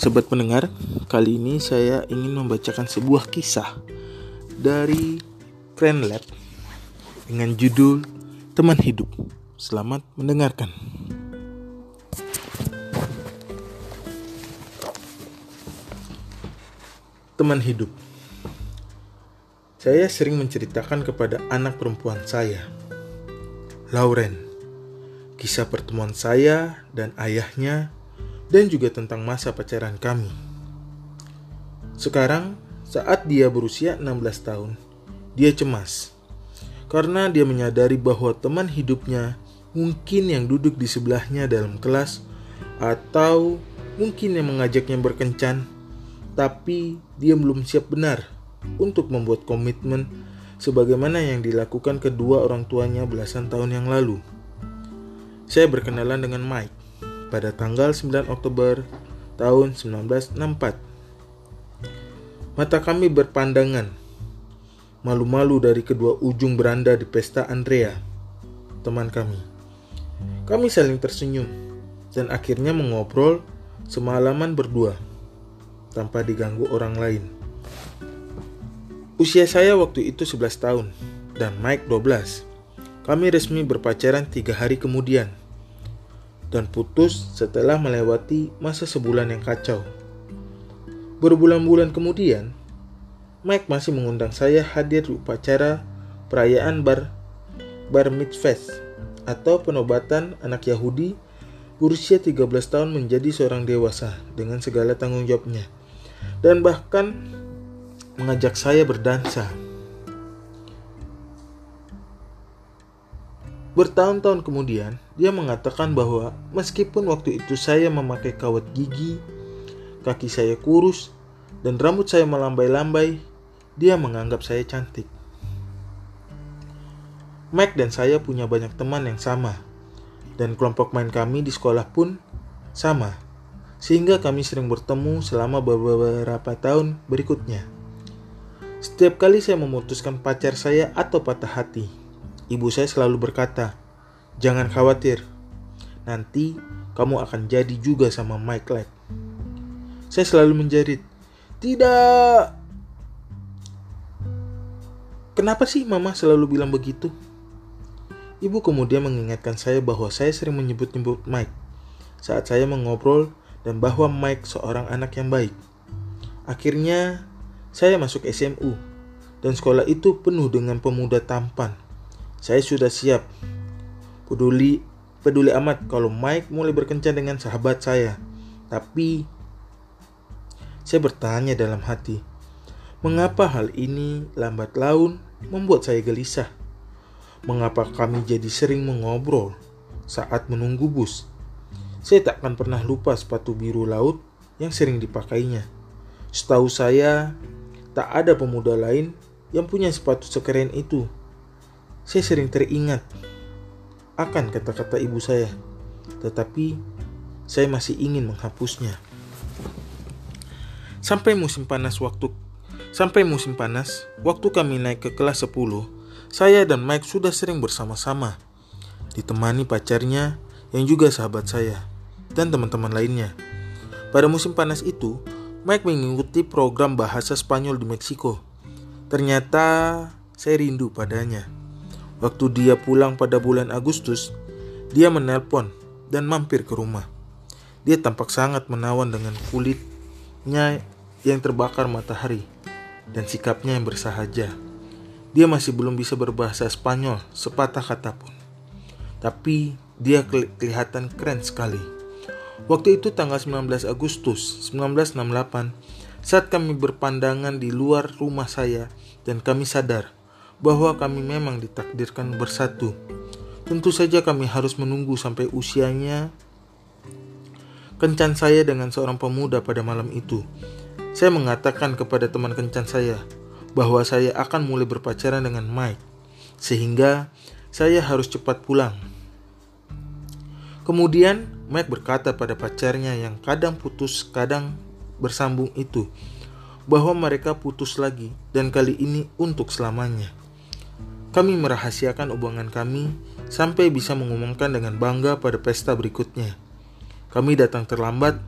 Sobat pendengar, kali ini saya ingin membacakan sebuah kisah dari Kren Lab dengan judul Teman Hidup. Selamat mendengarkan. Teman hidup. Saya sering menceritakan kepada anak perempuan saya, Lauren, kisah pertemuan saya dan ayahnya dan juga tentang masa pacaran kami. Sekarang, saat dia berusia 16 tahun, dia cemas karena dia menyadari bahwa teman hidupnya mungkin yang duduk di sebelahnya dalam kelas atau mungkin yang mengajaknya berkencan tapi dia belum siap benar untuk membuat komitmen sebagaimana yang dilakukan kedua orang tuanya belasan tahun yang lalu. Saya berkenalan dengan Mike pada tanggal 9 Oktober tahun 1964. Mata kami berpandangan, malu-malu dari kedua ujung beranda di pesta Andrea, teman kami. Kami saling tersenyum dan akhirnya mengobrol semalaman berdua tanpa diganggu orang lain. Usia saya waktu itu 11 tahun dan Mike 12. Kami resmi berpacaran tiga hari kemudian dan putus setelah melewati masa sebulan yang kacau. Berbulan-bulan kemudian, Mike masih mengundang saya hadir di upacara perayaan bar bar mitzvah atau penobatan anak Yahudi berusia 13 tahun menjadi seorang dewasa dengan segala tanggung jawabnya dan bahkan mengajak saya berdansa. Bertahun-tahun kemudian, dia mengatakan bahwa meskipun waktu itu saya memakai kawat gigi, kaki saya kurus, dan rambut saya melambai-lambai, dia menganggap saya cantik. Mike dan saya punya banyak teman yang sama, dan kelompok main kami di sekolah pun sama sehingga kami sering bertemu selama beberapa tahun berikutnya. Setiap kali saya memutuskan pacar saya atau patah hati, ibu saya selalu berkata, "Jangan khawatir, nanti kamu akan jadi juga sama Mike Lab." Saya selalu menjerit, "Tidak!" Kenapa sih mama selalu bilang begitu? Ibu kemudian mengingatkan saya bahwa saya sering menyebut-nyebut Mike saat saya mengobrol dan bahwa Mike seorang anak yang baik. Akhirnya, saya masuk SMU dan sekolah itu penuh dengan pemuda tampan. Saya sudah siap. Peduli peduli amat kalau Mike mulai berkencan dengan sahabat saya. Tapi saya bertanya dalam hati, mengapa hal ini lambat laun membuat saya gelisah? Mengapa kami jadi sering mengobrol saat menunggu bus? Saya tak akan pernah lupa sepatu biru laut yang sering dipakainya. Setahu saya, tak ada pemuda lain yang punya sepatu sekeren itu. Saya sering teringat akan kata-kata ibu saya, tetapi saya masih ingin menghapusnya. Sampai musim panas waktu sampai musim panas, waktu kami naik ke kelas 10, saya dan Mike sudah sering bersama-sama, ditemani pacarnya yang juga sahabat saya dan teman-teman lainnya. Pada musim panas itu, Mike mengikuti program bahasa Spanyol di Meksiko. Ternyata saya rindu padanya. Waktu dia pulang pada bulan Agustus, dia menelpon dan mampir ke rumah. Dia tampak sangat menawan dengan kulitnya yang terbakar matahari dan sikapnya yang bersahaja. Dia masih belum bisa berbahasa Spanyol sepatah kata pun. Tapi dia kelihatan keren sekali. Waktu itu tanggal 19 Agustus 1968, saat kami berpandangan di luar rumah saya dan kami sadar bahwa kami memang ditakdirkan bersatu. Tentu saja kami harus menunggu sampai usianya kencan saya dengan seorang pemuda pada malam itu. Saya mengatakan kepada teman kencan saya bahwa saya akan mulai berpacaran dengan Mike, sehingga saya harus cepat pulang. Kemudian Mike berkata pada pacarnya yang kadang putus, kadang bersambung itu, bahwa mereka putus lagi dan kali ini untuk selamanya. Kami merahasiakan hubungan kami sampai bisa mengumumkan dengan bangga pada pesta berikutnya. Kami datang terlambat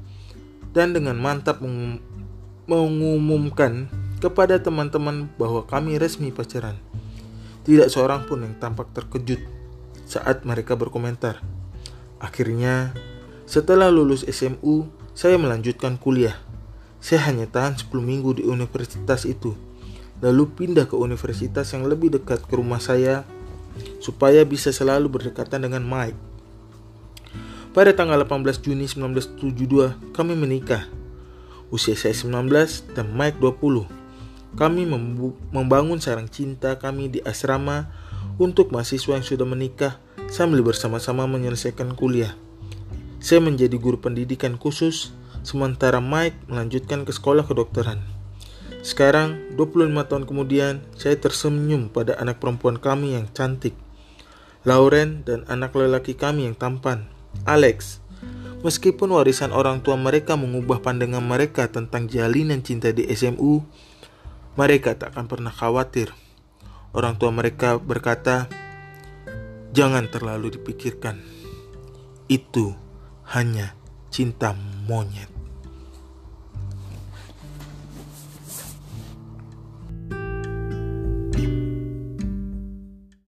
dan dengan mantap mengumumkan kepada teman-teman bahwa kami resmi pacaran. Tidak seorang pun yang tampak terkejut saat mereka berkomentar. Akhirnya, setelah lulus SMU, saya melanjutkan kuliah. Saya hanya tahan 10 minggu di universitas itu, lalu pindah ke universitas yang lebih dekat ke rumah saya supaya bisa selalu berdekatan dengan Mike. Pada tanggal 18 Juni 1972, kami menikah. Usia saya 19 dan Mike 20. Kami membangun sarang cinta kami di asrama untuk mahasiswa yang sudah menikah sambil bersama-sama menyelesaikan kuliah. Saya menjadi guru pendidikan khusus, sementara Mike melanjutkan ke sekolah kedokteran. Sekarang, 25 tahun kemudian, saya tersenyum pada anak perempuan kami yang cantik, Lauren dan anak lelaki kami yang tampan, Alex. Meskipun warisan orang tua mereka mengubah pandangan mereka tentang jalinan cinta di SMU, mereka tak akan pernah khawatir. Orang tua mereka berkata, "Jangan terlalu dipikirkan." Itu hanya cinta monyet.